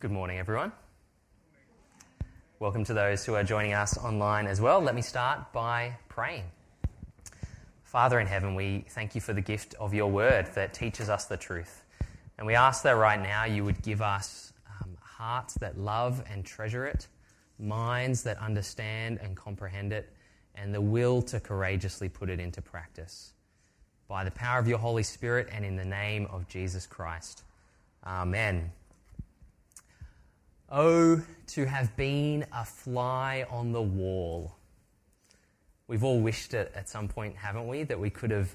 Good morning, everyone. Welcome to those who are joining us online as well. Let me start by praying. Father in heaven, we thank you for the gift of your word that teaches us the truth. And we ask that right now you would give us um, hearts that love and treasure it, minds that understand and comprehend it, and the will to courageously put it into practice. By the power of your Holy Spirit and in the name of Jesus Christ. Amen. Oh, to have been a fly on the wall. We've all wished it at some point, haven't we? That we could have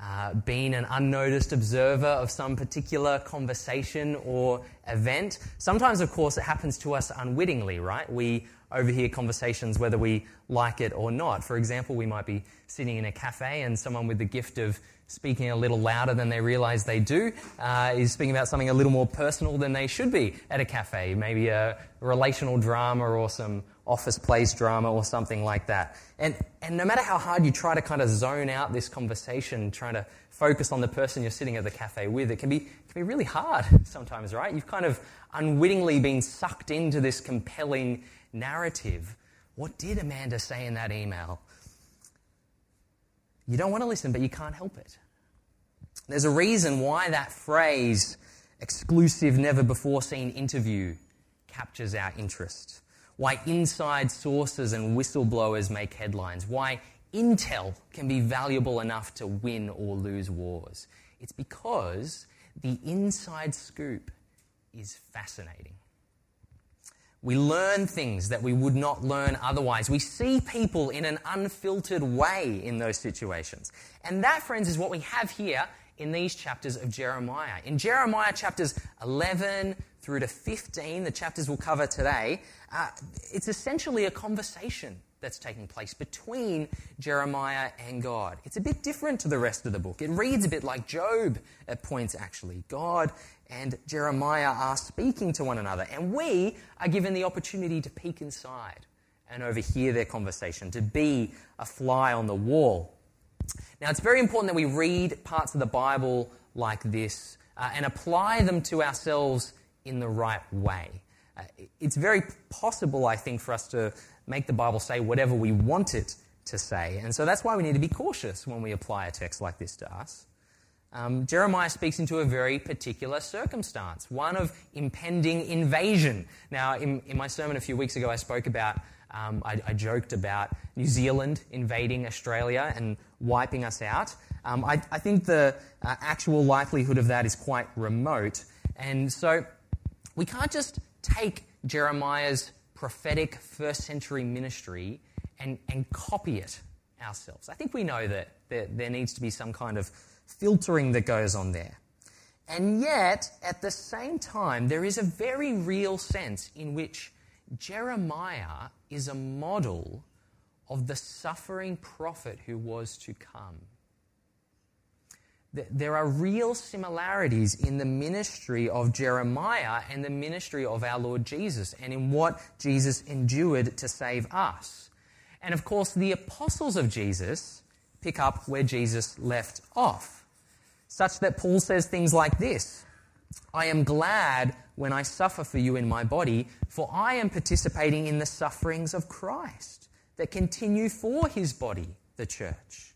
uh, been an unnoticed observer of some particular conversation or event. Sometimes, of course, it happens to us unwittingly, right? We overhear conversations whether we like it or not. For example, we might be sitting in a cafe and someone with the gift of speaking a little louder than they realize they do, uh, is speaking about something a little more personal than they should be at a cafe, maybe a relational drama or some office place drama or something like that. And, and no matter how hard you try to kind of zone out this conversation, trying to focus on the person you're sitting at the cafe with, it can be, can be really hard sometimes, right? You've kind of unwittingly been sucked into this compelling narrative. What did Amanda say in that email? You don't want to listen, but you can't help it. There's a reason why that phrase, exclusive, never before seen interview, captures our interest. Why inside sources and whistleblowers make headlines. Why intel can be valuable enough to win or lose wars. It's because the inside scoop is fascinating. We learn things that we would not learn otherwise. We see people in an unfiltered way in those situations. And that, friends, is what we have here in these chapters of Jeremiah. In Jeremiah chapters 11 through to 15, the chapters we'll cover today, uh, it's essentially a conversation that's taking place between Jeremiah and God. It's a bit different to the rest of the book. It reads a bit like Job at points, actually. God and Jeremiah are speaking to one another, and we are given the opportunity to peek inside and overhear their conversation, to be a fly on the wall. Now, it's very important that we read parts of the Bible like this uh, and apply them to ourselves in the right way. Uh, it's very possible, I think, for us to make the Bible say whatever we want it to say. And so that's why we need to be cautious when we apply a text like this to us. Um, Jeremiah speaks into a very particular circumstance, one of impending invasion. Now, in, in my sermon a few weeks ago, I spoke about, um, I, I, joked about New Zealand invading Australia and wiping us out. Um, I, I, think the uh, actual likelihood of that is quite remote. And so we can't just take Jeremiah's prophetic first century ministry and, and copy it ourselves. I think we know that there, there needs to be some kind of filtering that goes on there. And yet, at the same time, there is a very real sense in which Jeremiah is a model of the suffering prophet who was to come. There are real similarities in the ministry of Jeremiah and the ministry of our Lord Jesus, and in what Jesus endured to save us. And of course, the apostles of Jesus pick up where Jesus left off such that Paul says things like this I am glad when I suffer for you in my body, for I am participating in the sufferings of Christ that continue for his body, the church.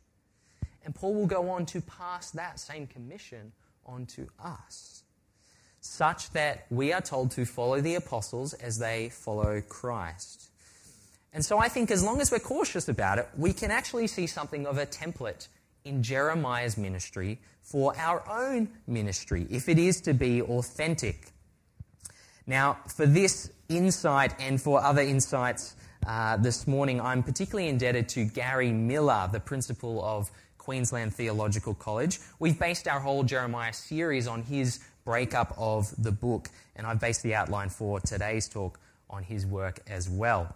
And Paul will go on to pass that same commission on to us, such that we are told to follow the apostles as they follow Christ. And so I think as long as we're cautious about it, we can actually see something of a template in Jeremiah's ministry for our own ministry, if it is to be authentic. Now, for this insight and for other insights uh, this morning, I'm particularly indebted to Gary Millar, the principal of Queensland Theological College. We've based our whole Jeremiah series on his breakup of the book, and I've based the outline for today's talk on his work as well.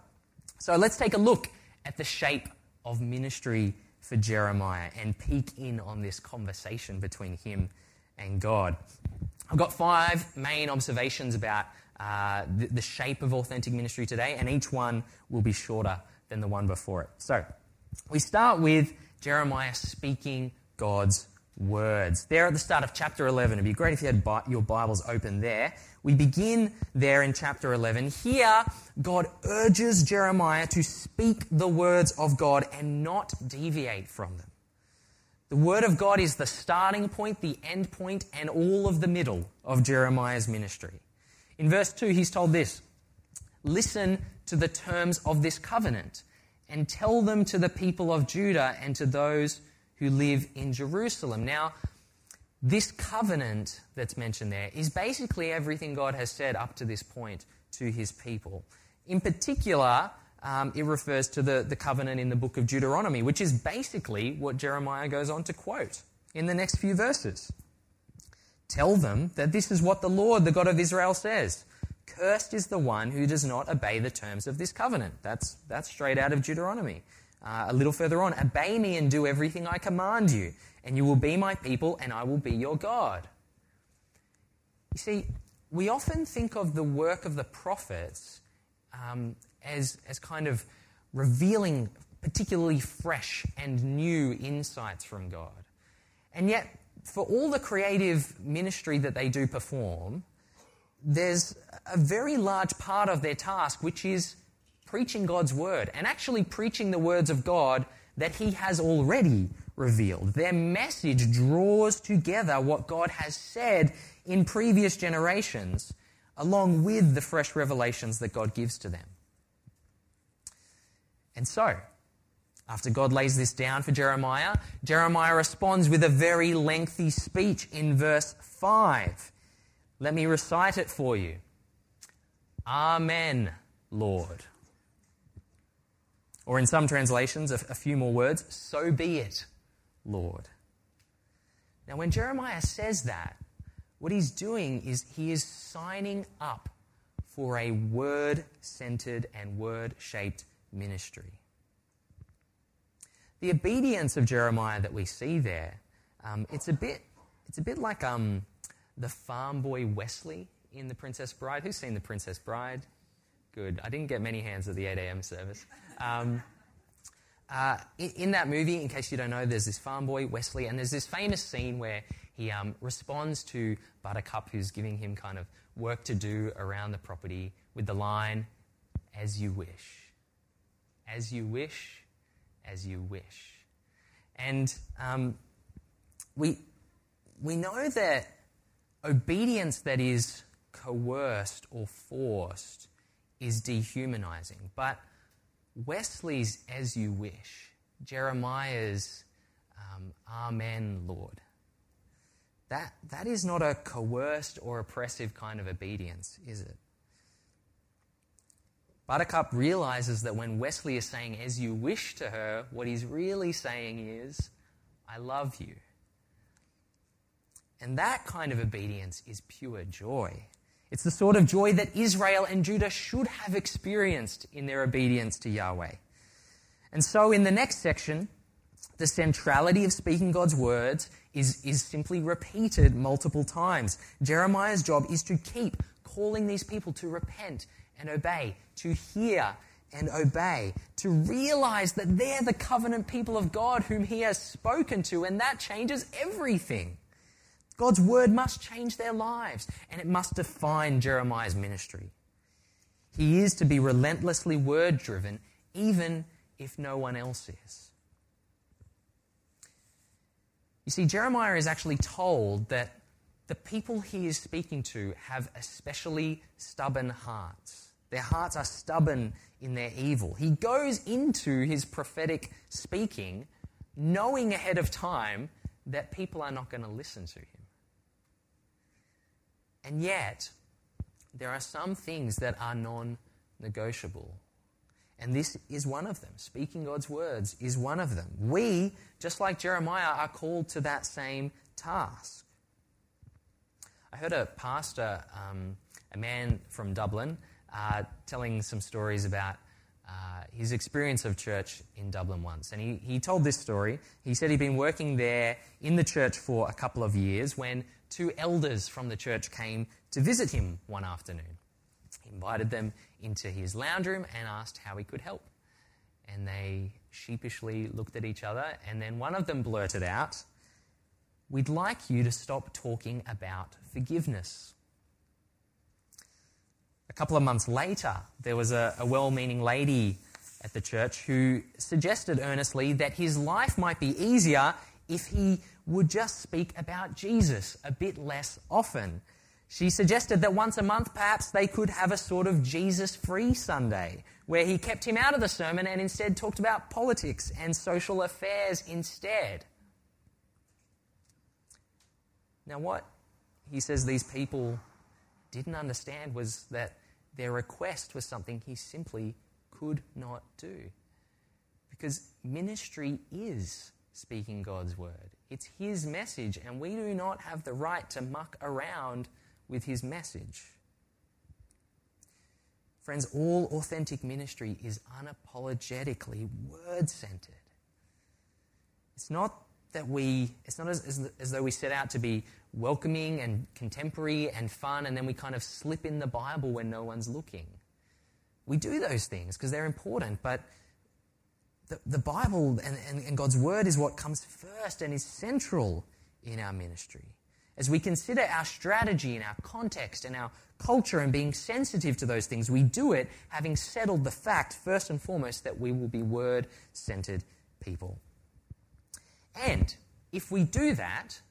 So let's take a look at the shape of ministry for Jeremiah and peek in on this conversation between him and God. I've got five main observations about uh, the, the shape of authentic ministry today, and each one will be shorter than the one before it. So, we start with Jeremiah speaking God's words. There at the start of chapter 11, it'd be great if you had your Bibles open there. We begin there in chapter 11. Here, God urges Jeremiah to speak the words of God and not deviate from them. The Word of God is the starting point, the end point, and all of the middle of Jeremiah's ministry. In verse 2, he's told this Listen to the terms of this covenant and tell them to the people of Judah and to those who live in Jerusalem. Now, this covenant that's mentioned there is basically everything God has said up to this point to his people. In particular, um, it refers to the, the covenant in the book of Deuteronomy, which is basically what Jeremiah goes on to quote in the next few verses. Tell them that this is what the Lord, the God of Israel, says. Cursed is the one who does not obey the terms of this covenant. That's, that's straight out of Deuteronomy. Uh, a little further on, obey me and do everything I command you, and you will be my people, and I will be your God. You see, we often think of the work of the prophets um, as, as kind of revealing particularly fresh and new insights from God. And yet, for all the creative ministry that they do perform, there's a very large part of their task which is preaching God's word and actually preaching the words of God that He has already revealed. Their message draws together what God has said in previous generations, along with the fresh revelations that God gives to them. And so, after God lays this down for Jeremiah, Jeremiah responds with a very lengthy speech in verse 5. Let me recite it for you. Amen, Lord. Or in some translations, a, a few more words, so be it, Lord. Now, when Jeremiah says that, what he's doing is he is signing up for a word centered and word shaped ministry. The obedience of Jeremiah that we see there, um, it's, a bit, it's a bit like um, the farm boy Westley in The Princess Bride. Who's seen The Princess Bride? Good. I didn't get many hands at the 8 a.m. service. Um, uh, in, in, that movie, in case you don't know, there's this farm boy, Westley, and there's this famous scene where he um, responds to Buttercup, who's giving him kind of work to do around the property, with the line, as you wish as you wish, as you wish. And um, we, we know that obedience that is coerced or forced is dehumanizing. But Westley's as you wish, Jeremiah's um, Amen, Lord, that, that is not a coerced or oppressive kind of obedience, is it? Buttercup realizes that when Westley is saying, as you wish to her, what he's really saying is, I love you. And that kind of obedience is pure joy. It's the sort of joy that Israel and Judah should have experienced in their obedience to Yahweh. And so, in the next section, the centrality of speaking God's words is, is simply repeated multiple times. Jeremiah's job is to keep calling these people to repent and obey, to hear and obey, to realize that they're the covenant people of God whom He has spoken to, and that changes everything. God's word must change their lives, and it must define Jeremiah's ministry. He is to be relentlessly word driven, even if no one else is. You see, Jeremiah is actually told that the people he is speaking to have especially stubborn hearts. Their hearts are stubborn in their evil. He goes into his prophetic speaking knowing ahead of time that people are not going to listen to him. And yet, there are some things that are non negotiable. And this is one of them. Speaking God's words is one of them. We, just like Jeremiah, are called to that same task. I heard a pastor, um, a man from Dublin, uh, telling some stories about uh, his experience of church in Dublin once. And he, he told this story. He said he'd been working there in the church for a couple of years when two elders from the church came to visit him one afternoon. He invited them into his lounge room and asked how he could help. And they sheepishly looked at each other, and then one of them blurted out, we'd like you to stop talking about forgiveness. A couple of months later, there was a, a well meaning lady at the church who suggested earnestly that his life might be easier if he would just speak about Jesus a bit less often. She suggested that once a month, perhaps they could have a sort of Jesus free Sunday, where he kept him out of the sermon and instead talked about politics and social affairs instead. Now, what he says these people didn't understand was that their request was something he simply could not do. Because ministry is speaking God's word, it's his message, and we do not have the right to muck around with his message. Friends, all authentic ministry is unapologetically word centered. It's not that we, it's not as, as, as, though we set out to be welcoming and contemporary and fun, and then we kind of slip in the Bible when no one's looking. We do those things because they're important, but the, the Bible and, and, and God's Word is what comes first and is central in our ministry. As we consider our strategy and our context and our culture and being sensitive to those things, we do it having settled the fact, first and foremost, that we will be word centered people. And if we do that,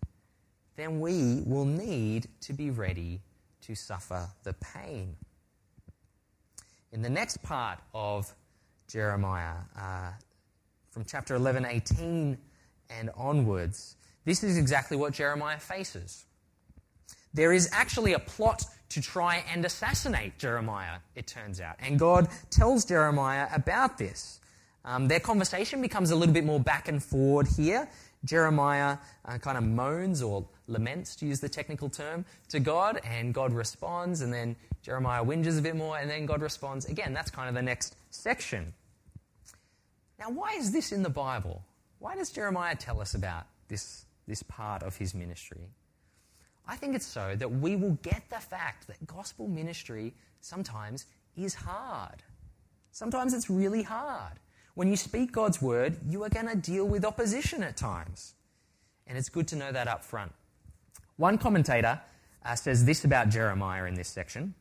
then we will need to be ready to suffer the pain. In the next part of Jeremiah, uh, from chapter 11, 18 and onwards, this is exactly what Jeremiah faces. There is actually a plot to try and assassinate Jeremiah, it turns out. And God tells Jeremiah about this. Um, their conversation becomes a little bit more back and forward here. Jeremiah uh, kind of moans or laments, to use the technical term, to God, and God responds, and then Jeremiah whinges a bit more, and then God responds again. That's kind of the next section. Now, why is this in the Bible? Why does Jeremiah tell us about this, this part of his ministry? I think it's so that we will get the fact that gospel ministry sometimes is hard. Sometimes it's really hard. When you speak God's word, you are going to deal with opposition at times. And it's good to know that up front. One commentator uh, says this about Jeremiah in this section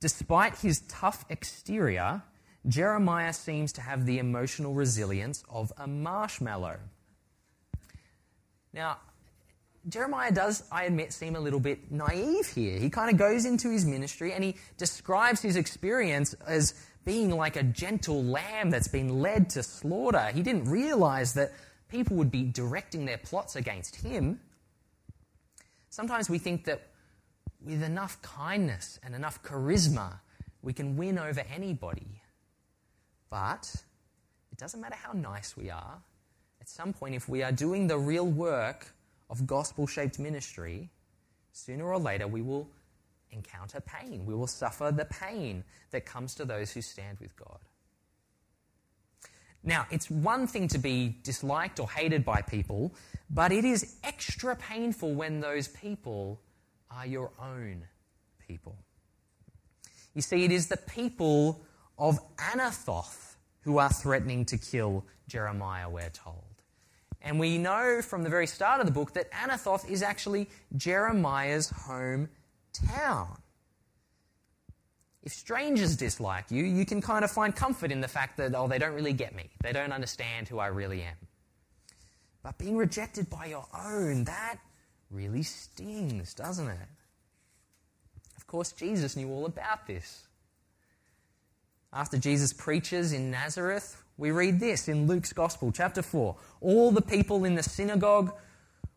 Despite his tough exterior, Jeremiah seems to have the emotional resilience of a marshmallow. Now, Jeremiah does, I admit, seem a little bit naive here. He kind of goes into his ministry and he describes his experience as being like a gentle lamb that's been led to slaughter. He didn't realize that people would be directing their plots against him. Sometimes we think that with enough kindness and enough charisma, we can win over anybody. But it doesn't matter how nice we are. At some point, if we are doing the real work of gospel shaped ministry, sooner or later we will encounter pain. We will suffer the pain that comes to those who stand with God. Now, it's one thing to be disliked or hated by people, but it is extra painful when those people are your own people. You see, it is the people of Anathoth who are threatening to kill Jeremiah, we're told. And we know from the very start of the book that Anathoth is actually Jeremiah's hometown. If strangers dislike you, you can kind of find comfort in the fact that, oh, they don't really get me. They don't understand who I really am. But being rejected by your own, that really stings, doesn't it? Of course, Jesus knew all about this. After Jesus preaches in Nazareth, we read this in Luke's Gospel, chapter 4. All the people in the synagogue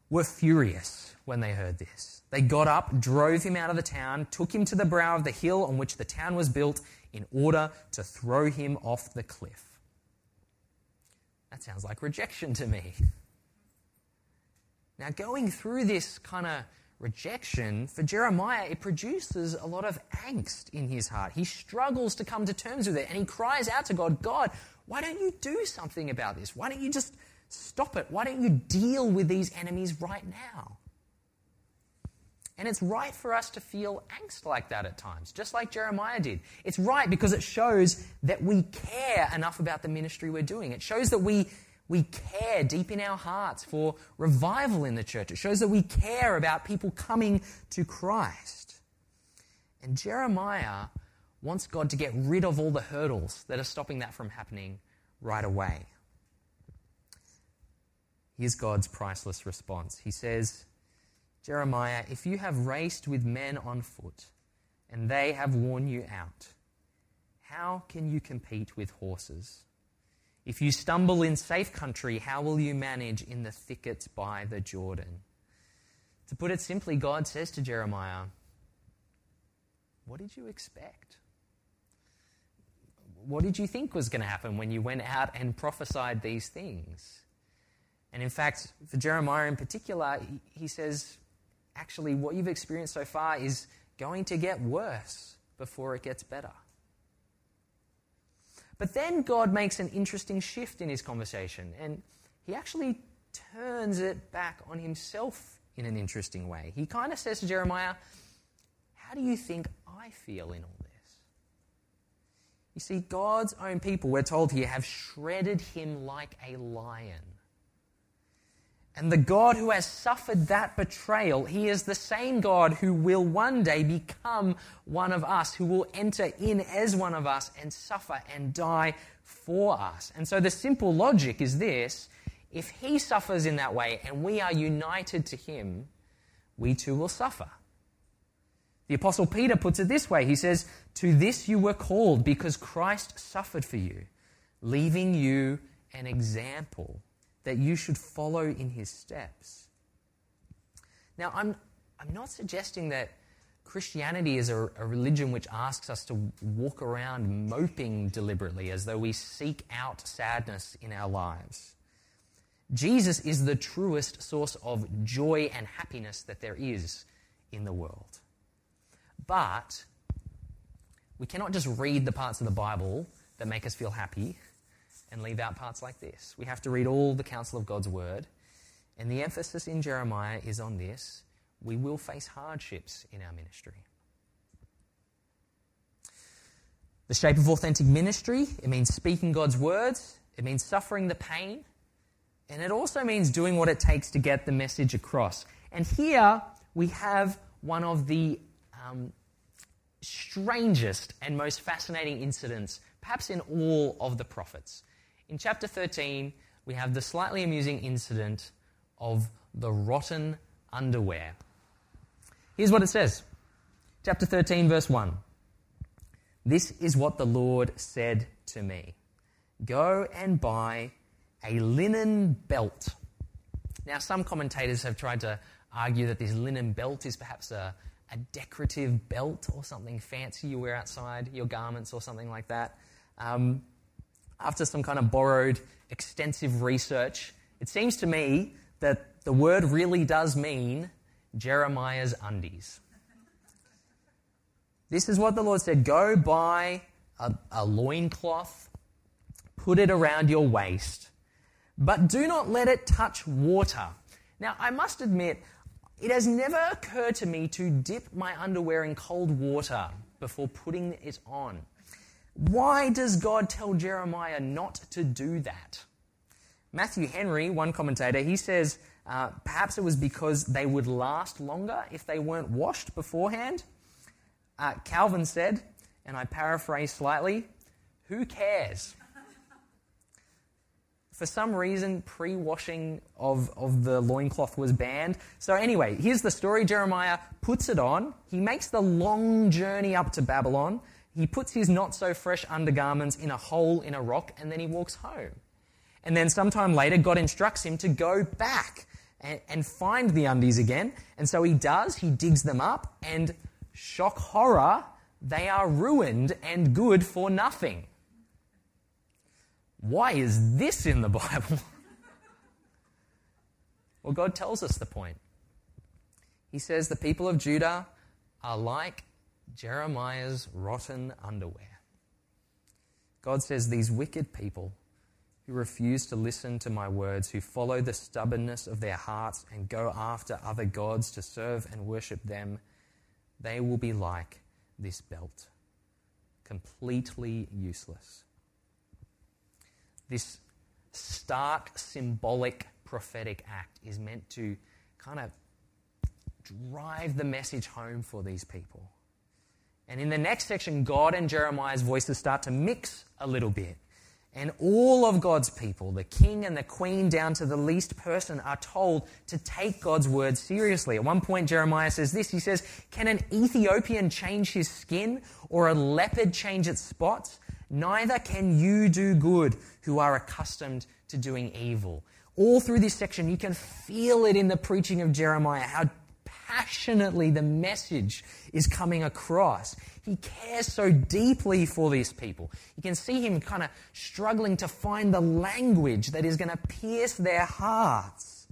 were furious when they heard this. They got up, drove him out of the town, took him to the brow of the hill on which the town was built in order to throw him off the cliff. That sounds like rejection to me. Now, going through this kind of rejection, for Jeremiah, it produces a lot of angst in his heart. He struggles to come to terms with it and he cries out to God, God, why don't you do something about this? Why don't you just stop it? Why don't you deal with these enemies right now? And it's right for us to feel angst like that at times, just like Jeremiah did. It's right because it shows that we care enough about the ministry we're doing. It shows that we, we care deep in our hearts for revival in the church. It shows that we care about people coming to Christ. And Jeremiah wants God to get rid of all the hurdles that are stopping that from happening right away. Here's God's priceless response. He says, Jeremiah, if you have raced with men on foot and they have worn you out, how can you compete with horses? If you stumble in safe country, how will you manage in the thickets by the Jordan? To put it simply, God says to Jeremiah, What did you expect? What did you think was going to happen when you went out and prophesied these things? And in fact, for Jeremiah in particular, he says, actually, what you've experienced so far is going to get worse before it gets better. But then God makes an interesting shift in his conversation, and he actually turns it back on himself in an interesting way. He kind of says to Jeremiah, How do you think I feel in all this? You see, God's own people, we're told here, have shredded him like a lion. And the God who has suffered that betrayal, he is the same God who will one day become one of us, who will enter in as one of us and suffer and die for us. And so the simple logic is this if he suffers in that way and we are united to him, we too will suffer. The Apostle Peter puts it this way He says, To this you were called because Christ suffered for you, leaving you an example that you should follow in his steps. Now, I'm, I'm not suggesting that Christianity is a, a, religion which asks us to walk around moping deliberately as though we seek out sadness in our lives. Jesus is the truest source of joy and happiness that there is in the world. But we cannot just read the parts of the Bible that make us feel happy and leave out parts like this. We have to read all the counsel of God's word. And the emphasis in Jeremiah is on this we will face hardships in our ministry. The shape of authentic ministry, it means speaking God's words, it means suffering the pain, and it also means doing what it takes to get the message across. And here we have one of the um, strangest and most fascinating incidents, perhaps in all of the prophets. In chapter 13, we have the slightly amusing incident of the rotten underwear. Here's what it says chapter 13, verse 1. This is what the Lord said to me Go and buy a linen belt. Now, some commentators have tried to argue that this linen belt is perhaps a, a decorative belt or something fancy you wear outside your garments or something like that. Um, after some kind of borrowed extensive research, it seems to me that the word really does mean Jeremiah's undies. This is what the Lord said Go buy a, a loincloth, put it around your waist, but do not let it touch water. Now, I must admit, it has never occurred to me to dip my underwear in cold water before putting it on. Why does God tell Jeremiah not to do that? Matthew Henry, one commentator, he says uh, perhaps it was because they would last longer if they weren't washed beforehand. Uh, Calvin said, and I paraphrase slightly, who cares? For some reason, pre washing of, of the loincloth was banned. So, anyway, here's the story Jeremiah puts it on. He makes the long journey up to Babylon. He puts his not so fresh undergarments in a hole in a rock and then he walks home. And then sometime later, God instructs him to go back and, and find the undies again. And so he does, he digs them up, and shock horror, they are ruined and good for nothing. Why is this in the Bible? well, God tells us the point. He says the people of Judah are like Jeremiah's rotten underwear. God says, These wicked people who refuse to listen to my words, who follow the stubbornness of their hearts and go after other gods to serve and worship them, they will be like this belt, completely useless. This stark, symbolic, prophetic act is meant to kind of drive the message home for these people. And in the next section, God and Jeremiah's voices start to mix a little bit. And all of God's people, the king and the queen down to the least person, are told to take God's word seriously. At one point, Jeremiah says this He says, Can an Ethiopian change his skin or a leopard change its spots? Neither can you do good who are accustomed to doing evil. All through this section, you can feel it in the preaching of Jeremiah, how passionately the message is coming across. He cares so deeply for these people. You can see him kind of struggling to find the language that is going to pierce their hearts.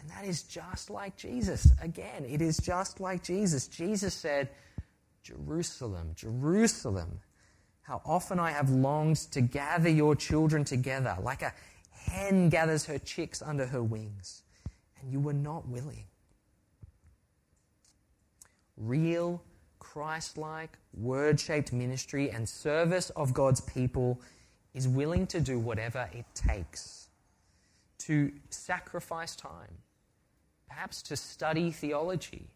And that is just like Jesus. Again, it is just like Jesus. Jesus said, Jerusalem, Jerusalem, how often I have longed to gather your children together, like a hen gathers her chicks under her wings, and you were not willing real, Christ like, word shaped ministry and service of God's people is willing to do whatever it takes to sacrifice time, perhaps to study theology,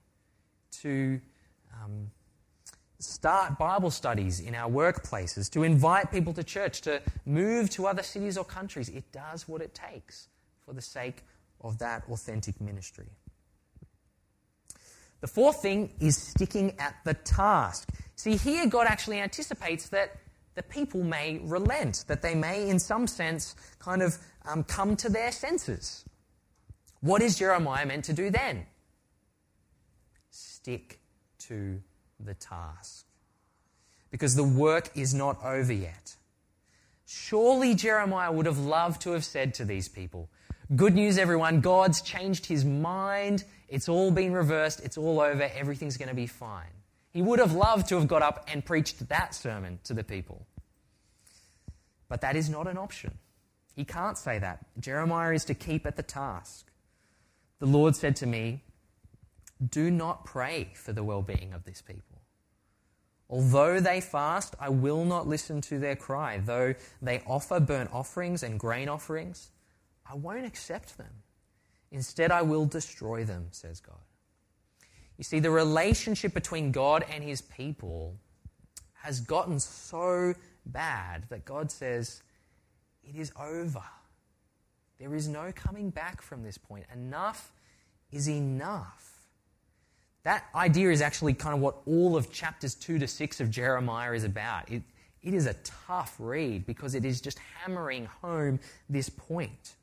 to um, start Bible studies in our workplaces, to invite people to church, to move to other cities or countries. It does what it takes for the sake of that authentic ministry. The fourth thing is sticking at the task. See, here God actually anticipates that the people may relent, that they may, in some sense, kind of um, come to their senses. What is Jeremiah meant to do then? Stick to the task. Because the work is not over yet. Surely Jeremiah would have loved to have said to these people, Good news, everyone, God's changed his mind it's all been reversed. It's all over. Everything's going to be fine. He would have loved to have got up and preached that sermon to the people. But that is not an option. He can't say that. Jeremiah is to keep at the task. The Lord said to me, Do not pray for the well being of this people. Although they fast, I will not listen to their cry. Though they offer burnt offerings and grain offerings, I won't accept them. Instead, I will destroy them, says God. You see, the relationship between God and his people has gotten so bad that God says, It is over. There is no coming back from this point. Enough is enough. That idea is actually kind of what all of chapters 2 to 6 of Jeremiah is about. It, it is a tough read because it is just hammering home this point.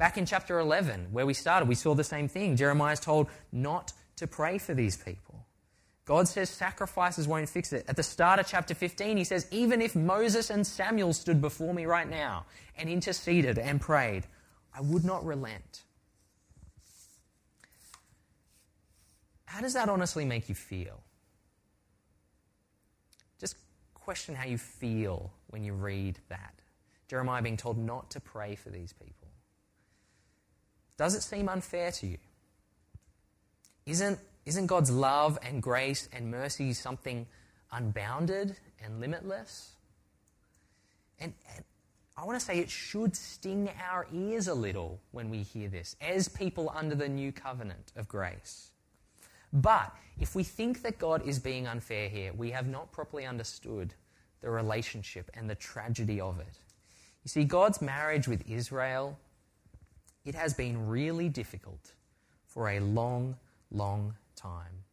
Back in chapter 11, where we started, we saw the same thing. Jeremiah is told not to pray for these people. God says sacrifices won't fix it. At the start of chapter 15, he says, Even if Moses and Samuel stood before me right now and interceded and prayed, I would not relent. How does that honestly make you feel? Just question how you feel when you read that. Jeremiah being told not to pray for these people. Does it seem unfair to you? Isn't, isn't God's love and grace and mercy something unbounded and limitless? And, and I want to say it should sting our ears a little when we hear this, as people under the new covenant of grace. But if we think that God is being unfair here, we have not properly understood the relationship and the tragedy of it. You see, God's marriage with Israel it has been really difficult for a long, long time.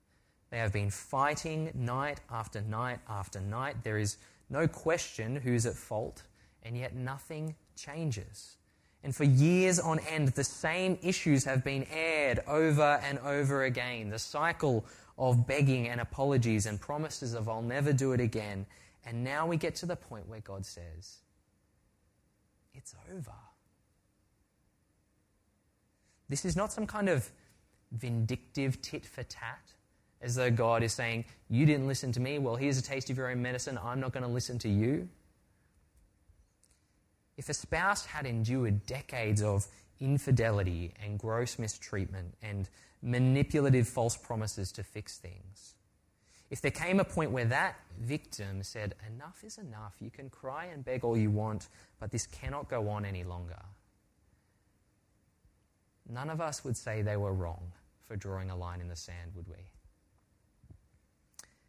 They have been fighting night after night after night. There is no question who's at fault, and yet nothing changes. And for years on end, the same issues have been aired over and over again. The cycle of begging and apologies and promises of I'll never do it again. And now we get to the point where God says, It's over. This is not some kind of vindictive tit for tat, as though God is saying, You didn't listen to me, well, here's a taste of your own medicine, I'm not going to listen to you. If a spouse had endured decades of infidelity and gross mistreatment and manipulative false promises to fix things, if there came a point where that victim said, Enough is enough. You can cry and beg all you want, but this cannot go on any longer. None of us would say they were wrong for drawing a line in the sand, would we?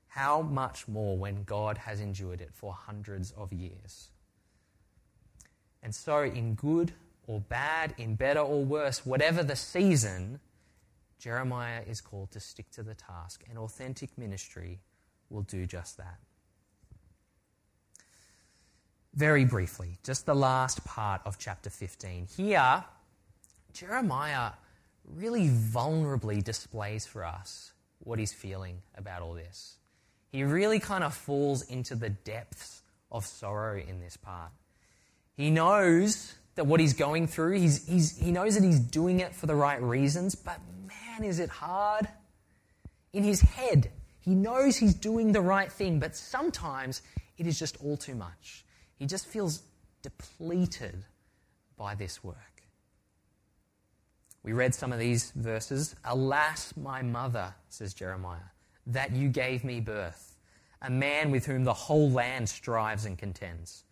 How much more when God has endured it for hundreds of years? And so, in good or bad, in better or worse, whatever the season, Jeremiah is called to stick to the task, and authentic ministry will do just that. Very briefly, just the last part of chapter 15. Here, Jeremiah really vulnerably displays for us what he's feeling about all this. He really kind of falls into the depths of sorrow in this part. He knows that what he's going through, he's, he's, he knows that he's doing it for the right reasons, but man, is it hard. In his head, he knows he's doing the right thing, but sometimes it is just all too much. He just feels depleted by this work. We read some of these verses. Alas, my mother, says Jeremiah, that you gave me birth, a man with whom the whole land strives and contends.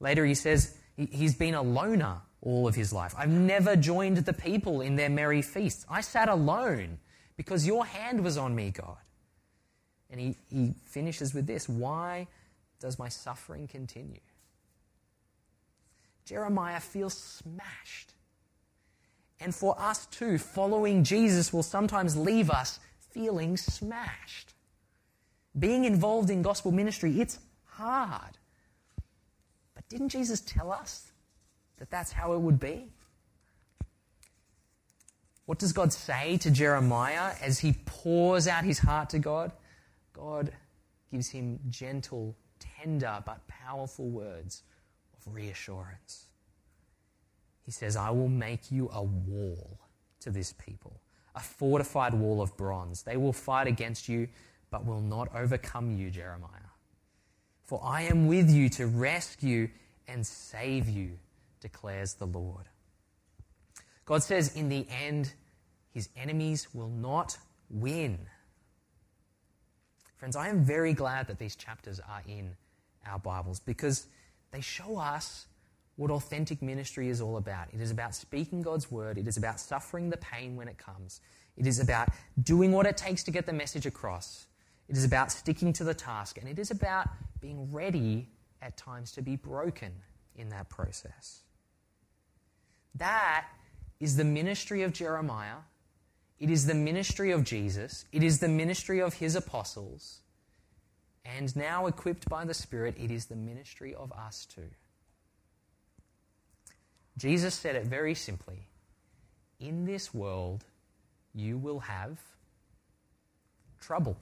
Later he says he's been a loner all of his life. I've never joined the people in their merry feasts. I sat alone because your hand was on me, God. And he, he finishes with this Why does my suffering continue? Jeremiah feels smashed. And for us too, following Jesus will sometimes leave us feeling smashed. Being involved in gospel ministry, it's hard. But didn't Jesus tell us that that's how it would be? What does God say to Jeremiah as he pours out his heart to God? God gives him gentle, tender, but powerful words of reassurance. He says, I will make you a wall to this people, a fortified wall of bronze. They will fight against you, but will not overcome you, Jeremiah. For I am with you to rescue and save you, declares the Lord. God says, in the end, his enemies will not win. Friends, I am very glad that these chapters are in our Bibles because they show us what authentic ministry is all about. It is about speaking God's word, it is about suffering the pain when it comes, it is about doing what it takes to get the message across, it is about sticking to the task, and it is about being ready at times to be broken in that process. That is the ministry of Jeremiah. It is the ministry of Jesus. It is the ministry of his apostles. And now, equipped by the Spirit, it is the ministry of us too. Jesus said it very simply In this world, you will have trouble.